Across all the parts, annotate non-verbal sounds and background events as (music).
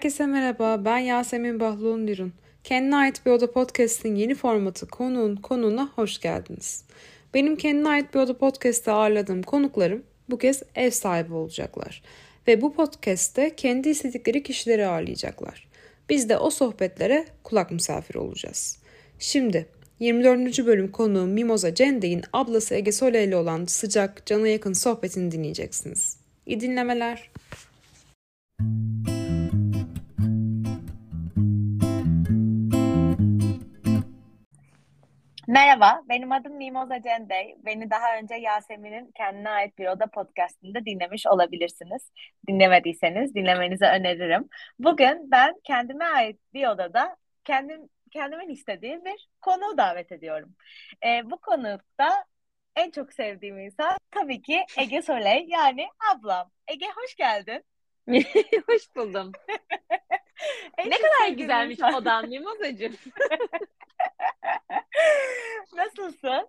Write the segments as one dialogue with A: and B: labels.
A: Herkese merhaba, ben Yasemin Bahlundirun. Kendine ait bir oda podcast'in yeni formatı konuğun konuğuna hoş geldiniz. Benim kendine ait bir oda podcast'te ağırladığım konuklarım bu kez ev sahibi olacaklar. Ve bu podcast'te kendi istedikleri kişileri ağırlayacaklar. Biz de o sohbetlere kulak misafir olacağız. Şimdi 24. bölüm konuğu Mimoza Cendey'in ablası Ege Sole ile olan sıcak, cana yakın sohbetini dinleyeceksiniz. İyi dinlemeler.
B: Merhaba, benim adım Mimoza Cendey. Beni daha önce Yasemin'in Kendine Ait Bir Oda podcastinde dinlemiş olabilirsiniz. Dinlemediyseniz dinlemenizi öneririm. Bugün ben kendime ait bir odada kendim kendimin istediği bir konu davet ediyorum. Ee, bu konukta en çok sevdiğim insan tabii ki Ege Soley yani ablam. Ege hoş geldin. (laughs)
C: hoş buldum. (laughs) ne kadar güzelmiş odan (laughs) Mimozacığım. (laughs)
B: Nasılsın?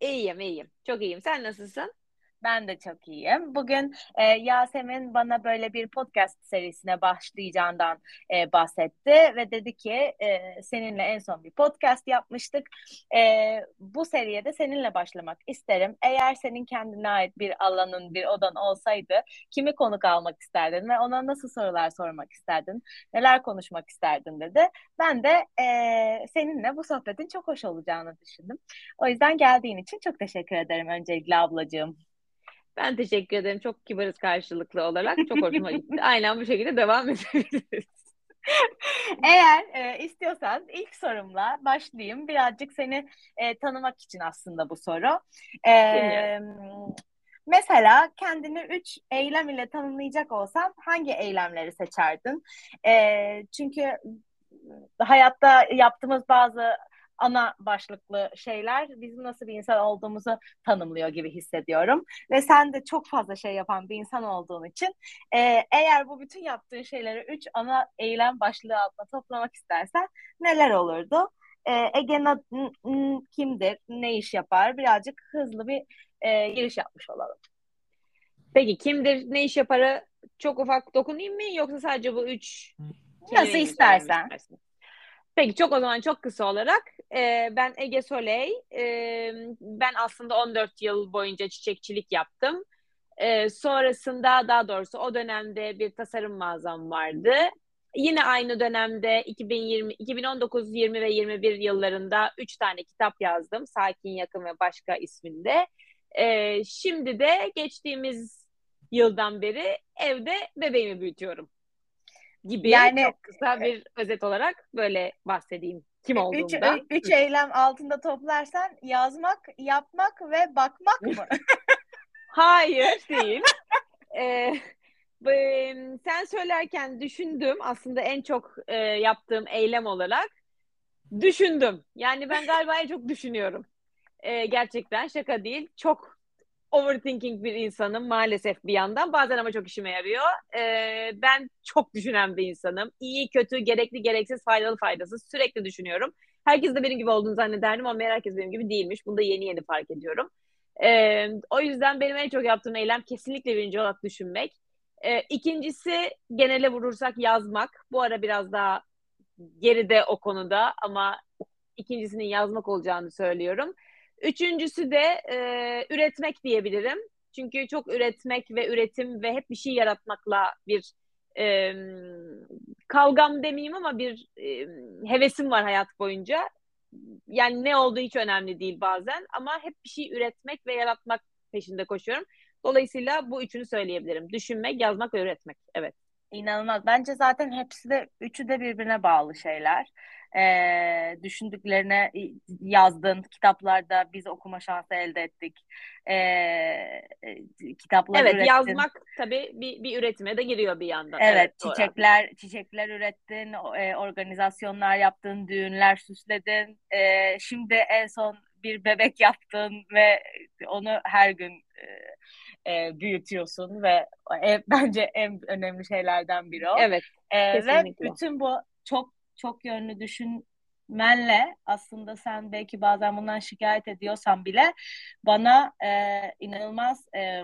C: İyiyim, iyiyim. Çok iyiyim. Sen nasılsın?
B: Ben de çok iyiyim. Bugün e, Yasemin bana böyle bir podcast serisine başlayacağından e, bahsetti ve dedi ki e, seninle en son bir podcast yapmıştık. E, bu seriye de seninle başlamak isterim. Eğer senin kendine ait bir alanın, bir odan olsaydı kimi konuk almak isterdin ve ona nasıl sorular sormak isterdin, neler konuşmak isterdin dedi. Ben de e, seninle bu sohbetin çok hoş olacağını düşündüm. O yüzden geldiğin için çok teşekkür ederim öncelikle ablacığım.
C: Ben teşekkür ederim. Çok kibarız karşılıklı olarak. Çok hoşuma gitti. (laughs) Aynen bu şekilde devam edebiliriz. (laughs)
B: Eğer e, istiyorsan ilk sorumla başlayayım. Birazcık seni e, tanımak için aslında bu soru. E, mesela kendini üç eylem ile tanımlayacak olsan hangi eylemleri seçerdin? E, çünkü hayatta yaptığımız bazı ana başlıklı şeyler bizim nasıl bir insan olduğumuzu tanımlıyor gibi hissediyorum. Ve sen de çok fazla şey yapan bir insan olduğun için e, eğer bu bütün yaptığın şeyleri üç ana eylem başlığı altında toplamak istersen neler olurdu? E, Ege kimdir, ne iş yapar? Birazcık hızlı bir e, giriş yapmış olalım.
C: Peki kimdir, ne iş yaparı çok ufak dokunayım mı yoksa sadece bu üç
B: Nasıl istersen.
C: Peki çok o zaman çok kısa olarak e, ben Ege Soley. E, ben aslında 14 yıl boyunca çiçekçilik yaptım. E, sonrasında daha doğrusu o dönemde bir tasarım mağazam vardı. Yine aynı dönemde 2020, 2019, 20 ve 21 yıllarında 3 tane kitap yazdım. Sakin, Yakın ve Başka isminde. E, şimdi de geçtiğimiz yıldan beri evde bebeğimi büyütüyorum gibi yani, çok kısa bir özet olarak böyle bahsedeyim kim olduğumda.
B: Üç, üç eylem altında toplarsan yazmak, yapmak ve bakmak mı? (laughs)
C: Hayır değil. (laughs) ee, sen söylerken düşündüm aslında en çok e, yaptığım eylem olarak düşündüm. Yani ben galiba en çok düşünüyorum. E, gerçekten şaka değil. Çok overthinking bir insanım maalesef bir yandan. Bazen ama çok işime yarıyor. Ee, ben çok düşünen bir insanım. İyi, kötü, gerekli, gereksiz, faydalı, faydasız sürekli düşünüyorum. Herkes de benim gibi olduğunu zannederdim ama herkes benim gibi değilmiş. Bunu da yeni yeni fark ediyorum. Ee, o yüzden benim en çok yaptığım eylem kesinlikle birinci olarak düşünmek. Ee, ikincisi genele vurursak yazmak. Bu ara biraz daha geride o konuda ama ikincisinin yazmak olacağını söylüyorum. Üçüncüsü de e, üretmek diyebilirim. Çünkü çok üretmek ve üretim ve hep bir şey yaratmakla bir e, kavgam demeyeyim ama bir e, hevesim var hayat boyunca. Yani ne olduğu hiç önemli değil bazen ama hep bir şey üretmek ve yaratmak peşinde koşuyorum. Dolayısıyla bu üçünü söyleyebilirim. Düşünmek, yazmak ve üretmek. Evet.
B: İnanılmaz. Bence zaten hepsi de üçü de birbirine bağlı şeyler e, düşündüklerine yazdığın kitaplarda biz okuma şansı elde ettik. E, kitaplar
C: Evet ürettin. yazmak tabii bir, bir üretime de giriyor bir yandan.
B: Evet, evet çiçekler doğru. çiçekler ürettin, e, organizasyonlar yaptın, düğünler süsledin. E, şimdi en son bir bebek yaptın ve onu her gün e, e, büyütüyorsun ve e, (laughs) bence en önemli şeylerden biri o.
C: Evet.
B: E, ve bütün bu çok çok yönlü düşün menle aslında sen belki bazen bundan şikayet ediyorsan bile bana e, inanılmaz e,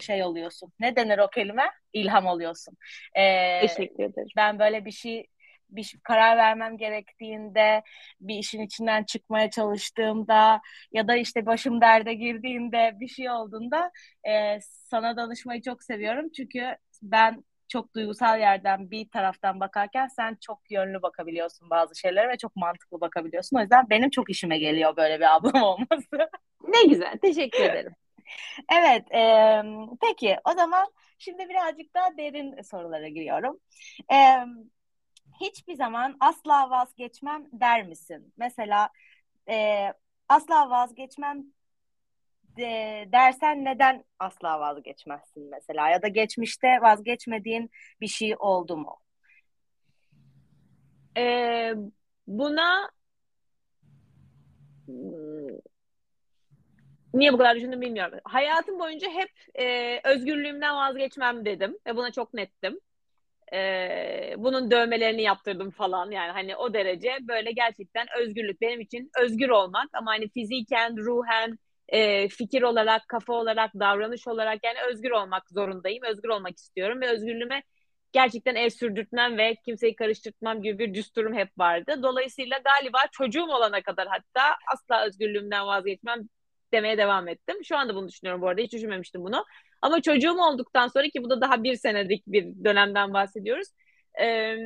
B: şey oluyorsun. Ne denir o kelime? İlham oluyorsun.
C: E, Teşekkür ederim.
B: Ben böyle bir şey bir karar vermem gerektiğinde, bir işin içinden çıkmaya çalıştığımda ya da işte başım derde girdiğinde bir şey olduğunda e, sana danışmayı çok seviyorum. Çünkü ben çok duygusal yerden bir taraftan bakarken sen çok yönlü bakabiliyorsun bazı şeylere ve çok mantıklı bakabiliyorsun. O yüzden benim çok işime geliyor böyle bir ablam (laughs) olması.
C: Ne güzel. Teşekkür ederim.
B: evet. E, peki o zaman şimdi birazcık daha derin sorulara giriyorum. E, hiçbir zaman asla vazgeçmem der misin? Mesela e, asla vazgeçmem de, dersen neden asla vazgeçmezsin mesela? Ya da geçmişte vazgeçmediğin bir şey oldu mu?
C: Ee, buna niye bu kadar düşündüm bilmiyorum. Hayatım boyunca hep e, özgürlüğümden vazgeçmem dedim ve buna çok nettim. E, bunun dövmelerini yaptırdım falan yani hani o derece böyle gerçekten özgürlük benim için özgür olmak ama hani fiziken, ruhen, e, fikir olarak, kafa olarak, davranış olarak yani özgür olmak zorundayım. Özgür olmak istiyorum ve özgürlüğüme gerçekten el sürdürtmem ve kimseyi karıştırtmam gibi bir düsturum hep vardı. Dolayısıyla galiba çocuğum olana kadar hatta asla özgürlüğümden vazgeçmem demeye devam ettim. Şu anda bunu düşünüyorum bu arada. Hiç düşünmemiştim bunu. Ama çocuğum olduktan sonra ki bu da daha bir senelik bir dönemden bahsediyoruz. Ee,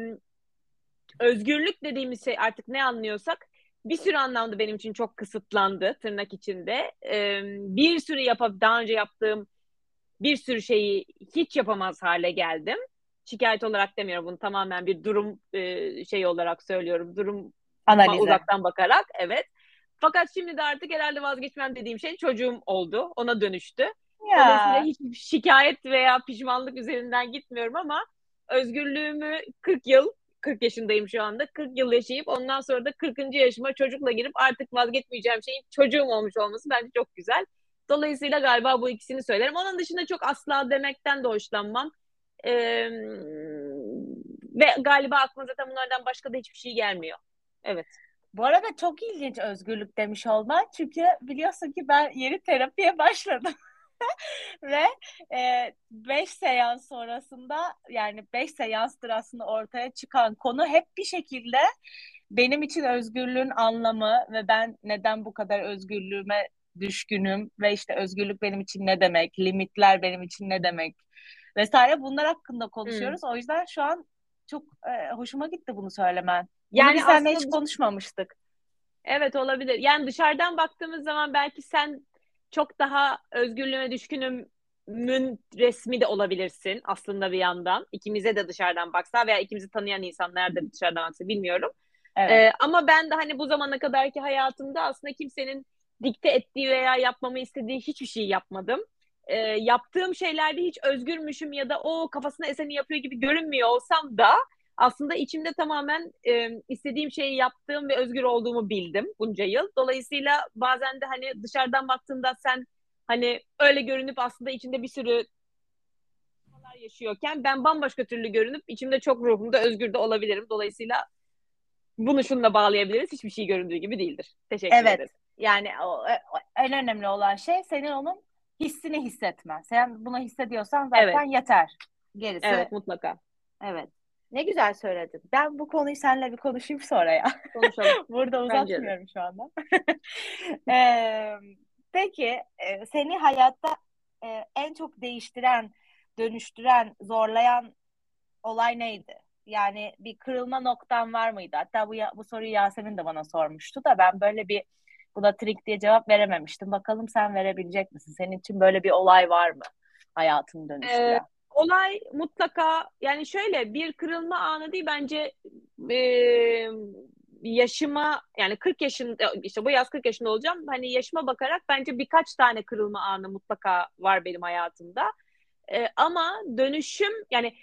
C: özgürlük dediğimiz şey artık ne anlıyorsak bir sürü anlamda benim için çok kısıtlandı tırnak içinde. Ee, bir sürü yapıp daha önce yaptığım bir sürü şeyi hiç yapamaz hale geldim. Şikayet olarak demiyorum bunu tamamen bir durum e, şey olarak söylüyorum. Durum Analize. uzaktan bakarak evet. Fakat şimdi de artık herhalde vazgeçmem dediğim şey çocuğum oldu. Ona dönüştü. Ya. Dolayısıyla hiç şikayet veya pişmanlık üzerinden gitmiyorum ama özgürlüğümü 40 yıl 40 yaşındayım şu anda. 40 yıl yaşayıp ondan sonra da 40. yaşıma çocukla girip artık vazgeçmeyeceğim şeyin çocuğum olmuş olması bence çok güzel. Dolayısıyla galiba bu ikisini söylerim. Onun dışında çok asla demekten de hoşlanmam. Ee, ve galiba aklıma zaten bunlardan başka da hiçbir şey gelmiyor. Evet.
B: Bu arada çok ilginç özgürlük demiş olman. Çünkü biliyorsun ki ben yeni terapiye (laughs) başladım. (laughs) Ve 5 e, seans sonrasında yani 5 seanstır aslında ortaya çıkan konu hep bir şekilde benim için özgürlüğün anlamı ve ben neden bu kadar özgürlüğüme düşkünüm ve işte özgürlük benim için ne demek, limitler benim için ne demek vesaire bunlar hakkında konuşuyoruz. Hmm. O yüzden şu an çok e, hoşuma gitti bunu söylemen. Yani biz seninle hiç konuşmamıştık.
C: Evet olabilir. Yani dışarıdan baktığımız zaman belki sen çok daha özgürlüğüne düşkünümün resmi de olabilirsin aslında bir yandan. İkimize de dışarıdan baksa veya ikimizi tanıyan insanlar da dışarıdan baksa bilmiyorum. Evet. Ee, ama ben de hani bu zamana kadarki hayatımda aslında kimsenin dikte ettiği veya yapmamı istediği hiçbir şey yapmadım. Ee, yaptığım şeylerde hiç özgürmüşüm ya da o kafasına eseni yapıyor gibi görünmüyor olsam da aslında içimde tamamen e, istediğim şeyi yaptığım ve özgür olduğumu bildim bunca yıl. Dolayısıyla bazen de hani dışarıdan baktığında sen hani öyle görünüp aslında içinde bir sürü yaşıyorken ben bambaşka türlü görünüp içimde çok ruhumda özgür de olabilirim. Dolayısıyla bunu şununla bağlayabiliriz. Hiçbir şey göründüğü gibi değildir. Teşekkür
B: evet.
C: ederim.
B: Yani o, o, en önemli olan şey senin onun hissini hissetmen. Sen bunu hissediyorsan zaten evet. yeter. Gerisi.
C: Evet mutlaka.
B: Evet. Ne güzel söyledin. Ben bu konuyu seninle bir konuşayım sonra ya. Konuşalım. (laughs) Burada uzatmıyorum şu anda. (laughs) ee, peki e, seni hayatta e, en çok değiştiren, dönüştüren, zorlayan olay neydi? Yani bir kırılma noktan var mıydı? Hatta bu bu soruyu Yasemin de bana sormuştu da ben böyle bir buna trik diye cevap verememiştim. Bakalım sen verebilecek misin? Senin için böyle bir olay var mı hayatını dönüştüren? Ee,
C: olay mutlaka yani şöyle bir kırılma anı değil bence e, yaşıma yani 40 yaşında işte bu yaz 40 yaşında olacağım. Hani yaşıma bakarak bence birkaç tane kırılma anı mutlaka var benim hayatımda. E, ama dönüşüm yani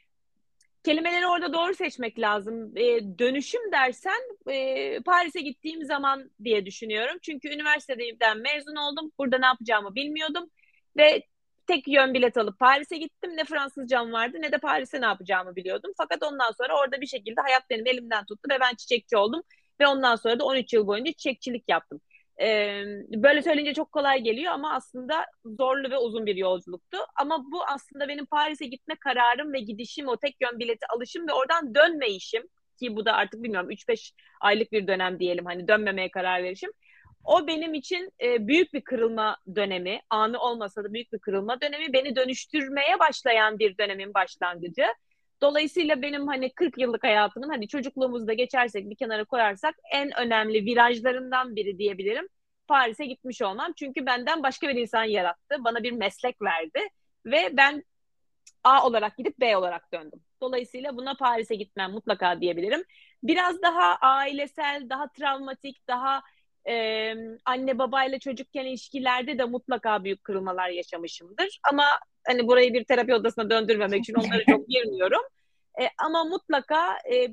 C: kelimeleri orada doğru seçmek lazım. E, dönüşüm dersen e, Paris'e gittiğim zaman diye düşünüyorum. Çünkü üniversiteden mezun oldum. Burada ne yapacağımı bilmiyordum. Ve tek yön bilet alıp Paris'e gittim. Ne Fransızcam vardı ne de Paris'e ne yapacağımı biliyordum. Fakat ondan sonra orada bir şekilde hayat benim elimden tuttu ve ben çiçekçi oldum. Ve ondan sonra da 13 yıl boyunca çiçekçilik yaptım. Ee, böyle söyleyince çok kolay geliyor ama aslında zorlu ve uzun bir yolculuktu. Ama bu aslında benim Paris'e gitme kararım ve gidişim, o tek yön bileti alışım ve oradan dönme işim ki bu da artık bilmiyorum 3-5 aylık bir dönem diyelim hani dönmemeye karar verişim. O benim için e, büyük bir kırılma dönemi, anı olmasa da büyük bir kırılma dönemi, beni dönüştürmeye başlayan bir dönemin başlangıcı. Dolayısıyla benim hani 40 yıllık hayatımın hani çocukluğumuzda geçersek bir kenara koyarsak en önemli virajlarından biri diyebilirim. Paris'e gitmiş olmam. Çünkü benden başka bir insan yarattı. Bana bir meslek verdi. Ve ben A olarak gidip B olarak döndüm. Dolayısıyla buna Paris'e gitmem mutlaka diyebilirim. Biraz daha ailesel, daha travmatik, daha e, anne babayla çocukken ilişkilerde de mutlaka büyük kırılmalar yaşamışımdır. Ama hani burayı bir terapi odasına döndürmemek için onlara çok (laughs) girmiyorum. E, ama mutlaka e,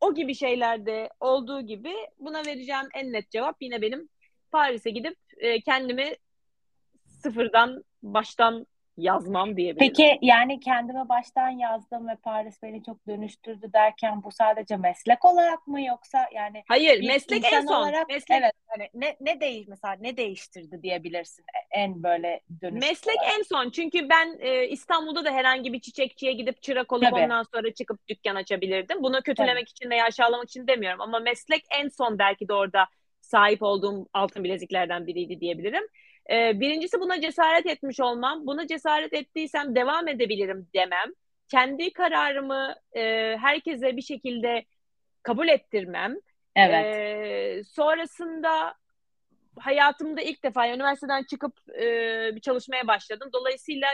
C: o gibi şeylerde olduğu gibi buna vereceğim en net cevap yine benim Paris'e gidip e, kendimi sıfırdan baştan yazmam diyebilirim.
B: Peki yani kendime baştan yazdım ve Paris beni çok dönüştürdü derken bu sadece meslek olarak mı yoksa yani
C: Hayır meslek en son.
B: Olarak,
C: meslek
B: evet hani ne ne değiş mesela ne değiştirdi diyebilirsin en böyle dönüş.
C: Meslek olarak. en son çünkü ben e, İstanbul'da da herhangi bir çiçekçiye gidip çırak olup Tabii. ondan sonra çıkıp dükkan açabilirdim. Bunu kötülemek Tabii. için veya aşağılamak için demiyorum ama meslek en son belki de orada sahip olduğum altın bileziklerden biriydi diyebilirim. Ee, birincisi buna cesaret etmiş olmam. Buna cesaret ettiysem devam edebilirim demem. Kendi kararımı e, herkese bir şekilde kabul ettirmem.
B: Evet.
C: Ee, sonrasında hayatımda ilk defa üniversiteden çıkıp e, bir çalışmaya başladım. Dolayısıyla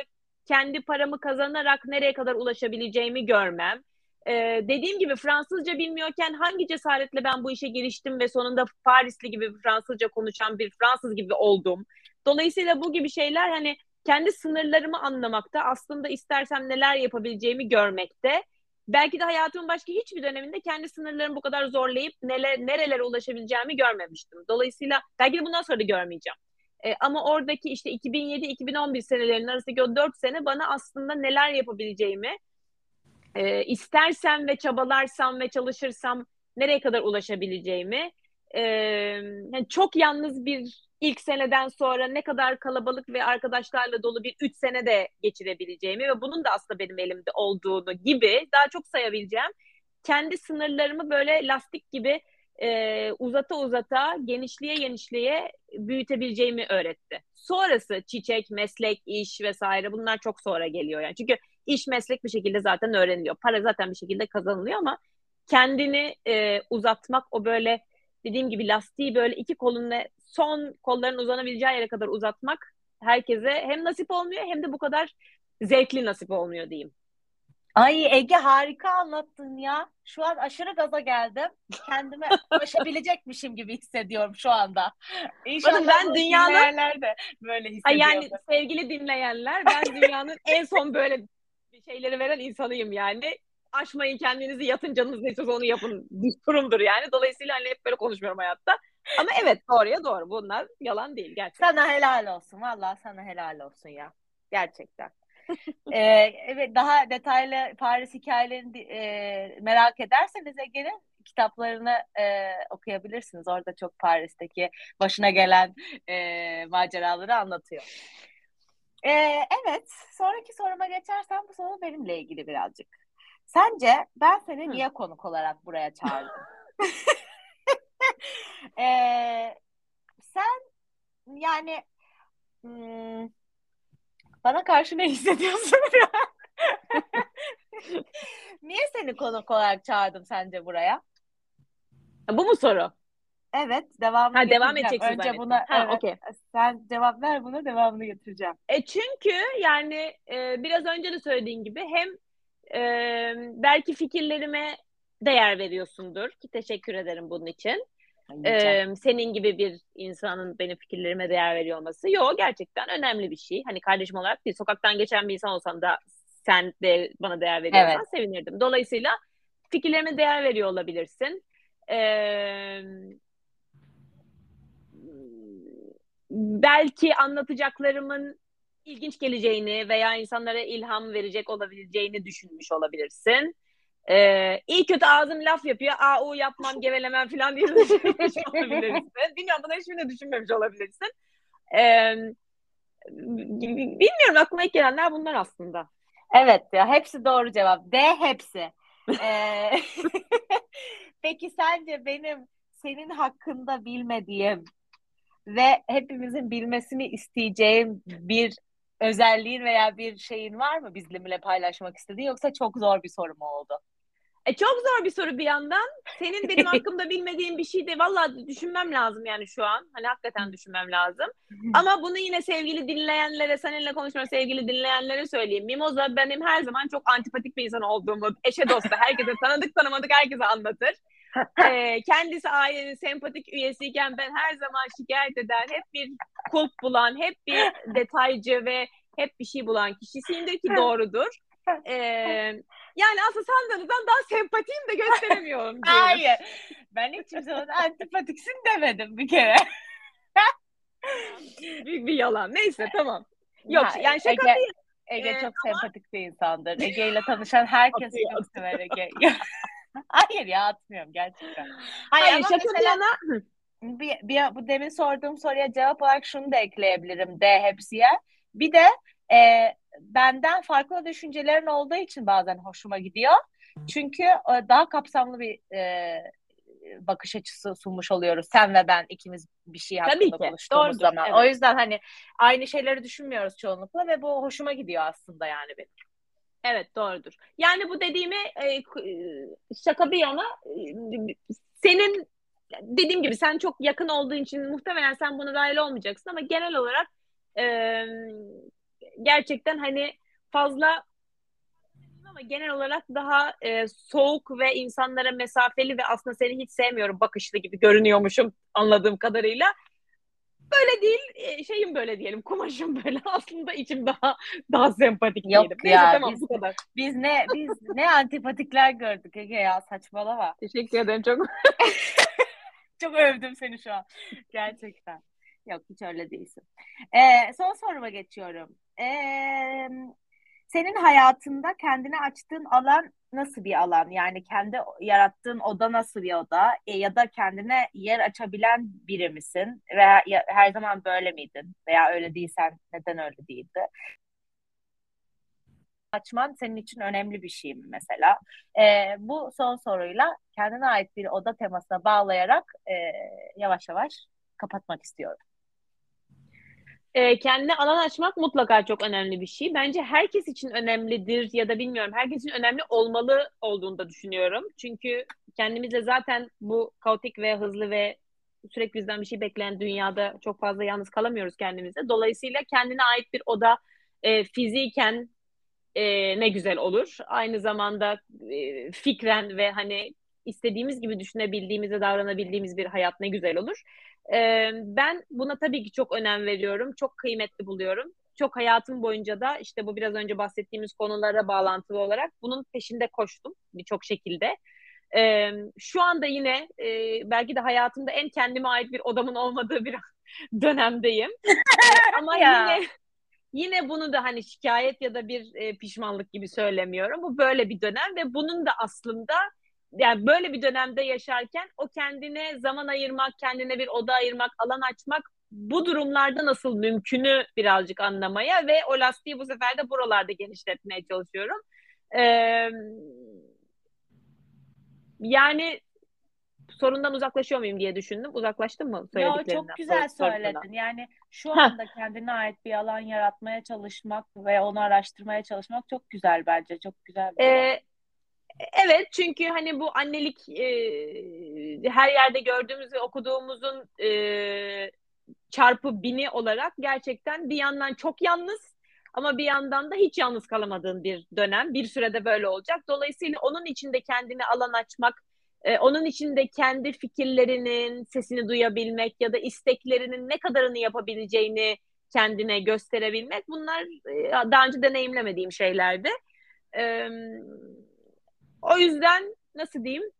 C: kendi paramı kazanarak nereye kadar ulaşabileceğimi görmem. Ee, dediğim gibi Fransızca bilmiyorken hangi cesaretle ben bu işe giriştim ve sonunda Parisli gibi Fransızca konuşan bir Fransız gibi oldum. Dolayısıyla bu gibi şeyler hani kendi sınırlarımı anlamakta, aslında istersem neler yapabileceğimi görmekte. Belki de hayatımın başka hiçbir döneminde kendi sınırlarımı bu kadar zorlayıp neler, nerelere ulaşabileceğimi görmemiştim. Dolayısıyla belki de bundan sonra da görmeyeceğim. E, ama oradaki işte 2007-2011 senelerinin arasındaki o 4 sene bana aslında neler yapabileceğimi, e, istersem ve çabalarsam ve çalışırsam nereye kadar ulaşabileceğimi, e, yani çok yalnız bir ilk seneden sonra ne kadar kalabalık ve arkadaşlarla dolu bir üç sene de geçirebileceğimi ve bunun da aslında benim elimde olduğunu gibi daha çok sayabileceğim kendi sınırlarımı böyle lastik gibi e, uzata uzata genişliğe genişliğe büyütebileceğimi öğretti. Sonrası çiçek, meslek, iş vesaire bunlar çok sonra geliyor yani. Çünkü iş meslek bir şekilde zaten öğreniliyor. Para zaten bir şekilde kazanılıyor ama kendini e, uzatmak o böyle dediğim gibi lastiği böyle iki kolunla son kolların uzanabileceği yere kadar uzatmak herkese hem nasip olmuyor hem de bu kadar zevkli nasip olmuyor diyeyim.
B: Ay Ege harika anlattın ya. Şu an aşırı gaza geldim. Kendime (laughs) aşabilecekmişim gibi hissediyorum şu anda.
C: İnşallah ben dünyanın
B: de böyle hissediyorum.
C: Yani sevgili dinleyenler ben dünyanın en son böyle şeyleri veren insanıyım yani aşmayın kendinizi yatın canınız ne onu yapın durumdur yani. Dolayısıyla hani hep böyle konuşmuyorum hayatta. Ama evet doğruya doğru bunlar yalan değil gerçekten.
B: Sana helal olsun valla sana helal olsun ya. Gerçekten. (laughs) ee, evet daha detaylı Paris hikayelerini e, merak ederseniz Ege'nin kitaplarını e, okuyabilirsiniz. Orada çok Paris'teki başına gelen e, maceraları anlatıyor. E, evet, sonraki soruma geçersem bu soru benimle ilgili birazcık. Sence ben seni niye konuk olarak buraya çağırdım? (laughs) (laughs) ee, sen yani hmm, bana karşı ne hissediyorsun? (laughs) niye seni konuk olarak çağırdım sence buraya?
C: Bu mu soru?
B: Evet, devamını
C: ha, devam edeceksin
B: Önce zannettim. buna ha, evet, okay. sen cevap ver buna devamını getireceğim.
C: E çünkü yani e, biraz önce de söylediğin gibi hem e, belki fikirlerime değer veriyorsundur ki teşekkür ederim bunun için. Ee, senin gibi bir insanın benim fikirlerime değer veriyor olması. Yok gerçekten önemli bir şey. Hani kardeşim olarak değil, sokaktan geçen bir insan olsam da sen de bana değer veriyorsan evet. sevinirdim. Dolayısıyla fikirlerime değer veriyor olabilirsin. Ee, belki anlatacaklarımın ilginç geleceğini veya insanlara ilham verecek olabileceğini düşünmüş olabilirsin. Ee, iyi kötü ağzım laf yapıyor. Aa u yapmam gevelemem falan diye düşünmüş (laughs) olabilirsin. Bilmiyorum bunu hiçbirini düşünmemiş olabilirsin. Ee, bilmiyorum aklıma ilk gelenler bunlar aslında.
B: Evet ya hepsi doğru cevap. D hepsi. Ee, (laughs) (laughs) peki sence benim senin hakkında bilmediğim ve hepimizin bilmesini isteyeceğim bir özelliğin veya bir şeyin var mı bizimle paylaşmak istediğin yoksa çok zor bir soru mu oldu?
C: E çok zor bir soru bir yandan. Senin benim hakkımda bilmediğin bir şey de valla düşünmem lazım yani şu an. Hani hakikaten düşünmem lazım. Ama bunu yine sevgili dinleyenlere, seninle konuşma sevgili dinleyenlere söyleyeyim. Mimoza benim her zaman çok antipatik bir insan olduğumu eşe dosta herkese tanıdık tanımadık herkese anlatır. ee, kendisi ailenin sempatik üyesiyken ben her zaman şikayet eden, hep bir kulp bulan, hep bir detaycı ve hep bir şey bulan kişisiyimdir ki doğrudur. Ee, yani aslında sandığınızdan daha sempatiyim de gösteremiyorum. (laughs)
B: Hayır. Ben hiç zaman antipatiksin demedim bir kere. (laughs)
C: Büyük bir yalan. Neyse tamam. Yok ha, yani şaka
B: Ege,
C: değil.
B: Ege ee, çok ama... sempatik bir insandır. Ege ile tanışan herkes çok sever Ege. (laughs) Hayır ya atmıyorum gerçekten.
C: Hayır, Hayır şaka mesela... yana...
B: Bir, bir, bu demin sorduğum soruya cevap olarak şunu da ekleyebilirim D hepsiye. Bir de e, benden farklı düşüncelerin olduğu için bazen hoşuma gidiyor. Çünkü e, daha kapsamlı bir e, bakış açısı sunmuş oluyoruz. Sen ve ben ikimiz bir şey hakkında konuştuğumuz Doğrudur, zaman. Evet. O yüzden hani aynı şeyleri düşünmüyoruz çoğunlukla ve bu hoşuma gidiyor aslında yani benim.
C: Evet doğrudur. Yani bu dediğimi e, şaka bir yana e, senin dediğim gibi sen çok yakın olduğun için muhtemelen sen buna dahil olmayacaksın ama genel olarak e, gerçekten hani fazla ama genel olarak daha e, soğuk ve insanlara mesafeli ve aslında seni hiç sevmiyorum bakışlı gibi görünüyormuşum anladığım kadarıyla. Böyle değil, e, şeyim böyle diyelim, kumaşım böyle. (laughs) Aslında içim daha daha sempatik
B: Yok diyelim. ya, Neyse, tamam biz, bu kadar. Biz ne biz ne antipatikler gördük Ege ya saçmalama.
C: Teşekkür ederim çok. (laughs)
B: çok övdüm seni şu an. Gerçekten. Yok hiç öyle değilsin. Ee, son soruma geçiyorum. Ee, senin hayatında kendine açtığın alan nasıl bir alan? Yani kendi yarattığın oda nasıl bir oda? E, ya da kendine yer açabilen biri misin? Veya ya, her zaman böyle miydin? Veya öyle değilsen neden öyle değildi? açman senin için önemli bir şey mi mesela? E, bu son soruyla kendine ait bir oda temasına bağlayarak e, yavaş yavaş kapatmak istiyorum
C: e, kendine alan açmak mutlaka çok önemli bir şey. Bence herkes için önemlidir ya da bilmiyorum herkes için önemli olmalı olduğunu da düşünüyorum. Çünkü kendimize zaten bu kaotik ve hızlı ve sürekli bizden bir şey bekleyen dünyada çok fazla yalnız kalamıyoruz kendimize. Dolayısıyla kendine ait bir oda e, fiziken e, ne güzel olur. Aynı zamanda e, fikren ve hani istediğimiz gibi düşünebildiğimiz ve davranabildiğimiz bir hayat ne güzel olur. Ee, ben buna tabii ki çok önem veriyorum. Çok kıymetli buluyorum. Çok hayatım boyunca da işte bu biraz önce bahsettiğimiz konulara bağlantılı olarak bunun peşinde koştum birçok şekilde. Ee, şu anda yine e, belki de hayatımda en kendime ait bir odamın olmadığı bir (laughs) dönemdeyim. (laughs) ee, ama yine yine bunu da hani şikayet ya da bir e, pişmanlık gibi söylemiyorum. Bu böyle bir dönem ve bunun da aslında yani böyle bir dönemde yaşarken o kendine zaman ayırmak, kendine bir oda ayırmak, alan açmak bu durumlarda nasıl mümkünü birazcık anlamaya ve o lastiği bu sefer de buralarda genişletmeye çalışıyorum. Ee, yani sorundan uzaklaşıyor muyum diye düşündüm. Uzaklaştın mı
B: söylediklerinden? Ya çok güzel söyledin. Yani şu anda kendine ait bir alan yaratmaya çalışmak ve onu araştırmaya çalışmak çok güzel bence. Çok güzel. Bir
C: ee, Evet çünkü hani bu annelik e, her yerde gördüğümüz ve okuduğumuzun e, çarpı bini olarak gerçekten bir yandan çok yalnız ama bir yandan da hiç yalnız kalamadığın bir dönem. Bir sürede böyle olacak. Dolayısıyla onun içinde kendine alan açmak, e, onun içinde kendi fikirlerinin sesini duyabilmek ya da isteklerinin ne kadarını yapabileceğini kendine gösterebilmek bunlar e, daha önce deneyimlemediğim şeylerdi. Evet o yüzden nasıl diyeyim?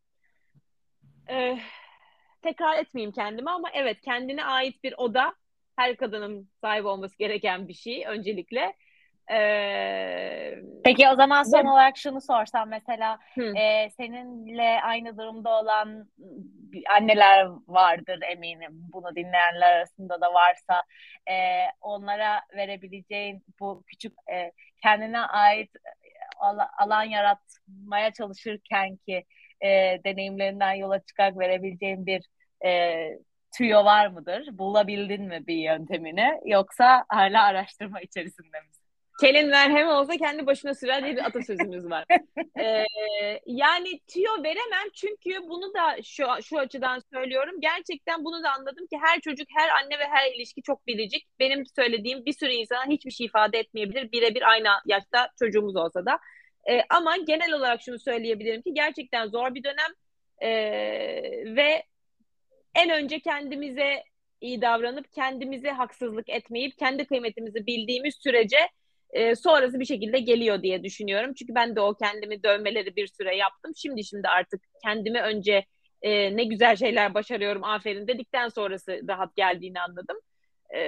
C: Ee, tekrar etmeyeyim kendimi ama evet kendine ait bir oda her kadının sahip olması gereken bir şey öncelikle. Ee,
B: Peki o zaman son olarak şunu sorsam mesela e, seninle aynı durumda olan anneler vardır eminim. Bunu dinleyenler arasında da varsa e, onlara verebileceğin bu küçük e, kendine ait alan yaratmaya çalışırken ki e, deneyimlerinden yola çıkarak verebileceğin bir e, tüyo var mıdır? Bulabildin mi bir yöntemini? Yoksa hala araştırma içerisinde misin?
C: Kelin merhem olsa kendi başına sürer diye bir atasözümüz var. (laughs) ee, yani tüyo veremem çünkü bunu da şu, şu açıdan söylüyorum. Gerçekten bunu da anladım ki her çocuk, her anne ve her ilişki çok biricik. Benim söylediğim bir sürü insana hiçbir şey ifade etmeyebilir. Birebir aynı yaşta çocuğumuz olsa da. Ee, ama genel olarak şunu söyleyebilirim ki gerçekten zor bir dönem ee, ve en önce kendimize iyi davranıp kendimize haksızlık etmeyip kendi kıymetimizi bildiğimiz sürece e, sonrası bir şekilde geliyor diye düşünüyorum. Çünkü ben de o kendimi dövmeleri bir süre yaptım. Şimdi şimdi artık kendimi önce e, ne güzel şeyler başarıyorum aferin dedikten sonrası rahat geldiğini anladım. E,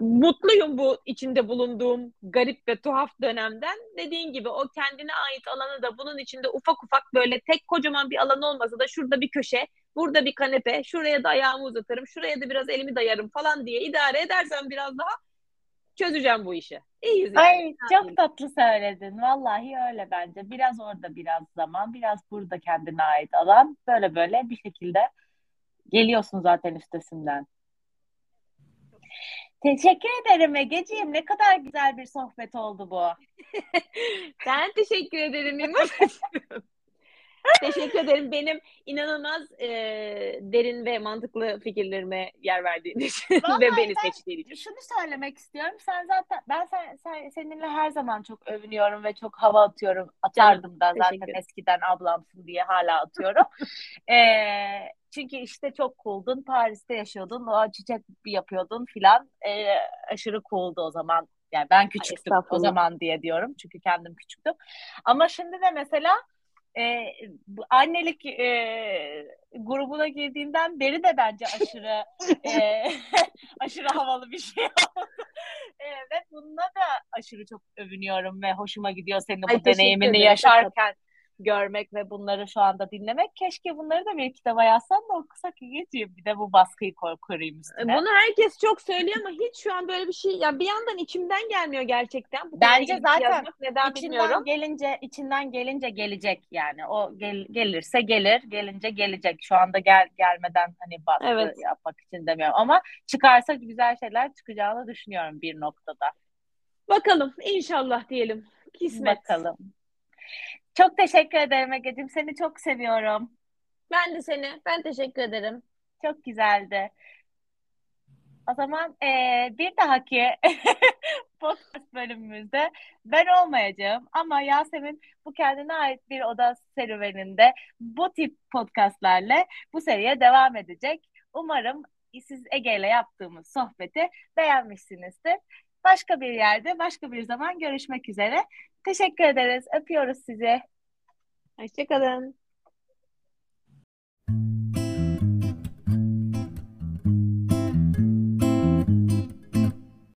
C: mutluyum bu içinde bulunduğum garip ve tuhaf dönemden. Dediğin gibi o kendine ait alanı da bunun içinde ufak ufak böyle tek kocaman bir alan olmasa da şurada bir köşe, burada bir kanepe, şuraya da ayağımı uzatırım, şuraya da biraz elimi dayarım falan diye idare edersem biraz daha çözeceğim bu işi. İyiyiz
B: yani. Ay çok tatlı söyledin. Vallahi öyle bence. Biraz orada biraz zaman, biraz burada kendine ait alan. Böyle böyle bir şekilde geliyorsun zaten üstesinden. Teşekkür ederim Egeciğim. Ne kadar güzel bir sohbet oldu bu. (laughs)
C: ben teşekkür ederim. (laughs) Teşekkür ederim. Benim inanılmaz e, derin ve mantıklı fikirlerime yer verdiğin için (laughs) ve beni seçtiğin için.
B: Şunu söylemek istiyorum. Sen zaten ben sen, sen seninle her zaman çok övünüyorum ve çok hava atıyorum. Atardım da zaten eskiden ablamsın diye hala atıyorum. (laughs) e, çünkü işte çok cool'dun. Paris'te yaşıyordun. O çiçek yapıyordun filan. E, aşırı cool'du o zaman. Yani ben küçüktüm Ay, o zaman diye diyorum. Çünkü kendim küçüktüm. Ama şimdi de mesela e, annelik e, grubuna girdiğinden beri de bence aşırı e, (laughs) aşırı havalı bir şey oldu. e, ve bununla da aşırı çok övünüyorum ve hoşuma gidiyor senin Ay, bu deneyimini yaşarken görmek ve bunları şu anda dinlemek. Keşke bunları da bir kitaba yazsan da okusak geçeyim. Bir de bu baskıyı koruyayım üstüne.
C: Bunu herkes çok söylüyor ama hiç şu an böyle bir şey ya bir yandan içimden gelmiyor gerçekten.
B: Bu Bence zaten yazmak, neden içinden bilmiyorum. gelince içinden gelince gelecek yani. O gel, gelirse gelir, gelince gelecek. Şu anda gel gelmeden hani baskı evet. yapmak için demiyorum ama çıkarsa güzel şeyler çıkacağını düşünüyorum bir noktada.
C: Bakalım inşallah diyelim. Kismet.
B: Bakalım. Çok teşekkür ederim Ege'cim. Seni çok seviyorum.
C: Ben de seni. Ben teşekkür ederim.
B: Çok güzeldi. O zaman e, bir dahaki (laughs) podcast bölümümüzde ben olmayacağım ama Yasemin bu kendine ait bir oda serüveninde bu tip podcastlerle bu seriye devam edecek. Umarım siz Ege ile yaptığımız sohbeti beğenmişsinizdir. Başka bir yerde, başka bir zaman görüşmek üzere. Teşekkür ederiz. Öpüyoruz sizi.
C: Hoşçakalın.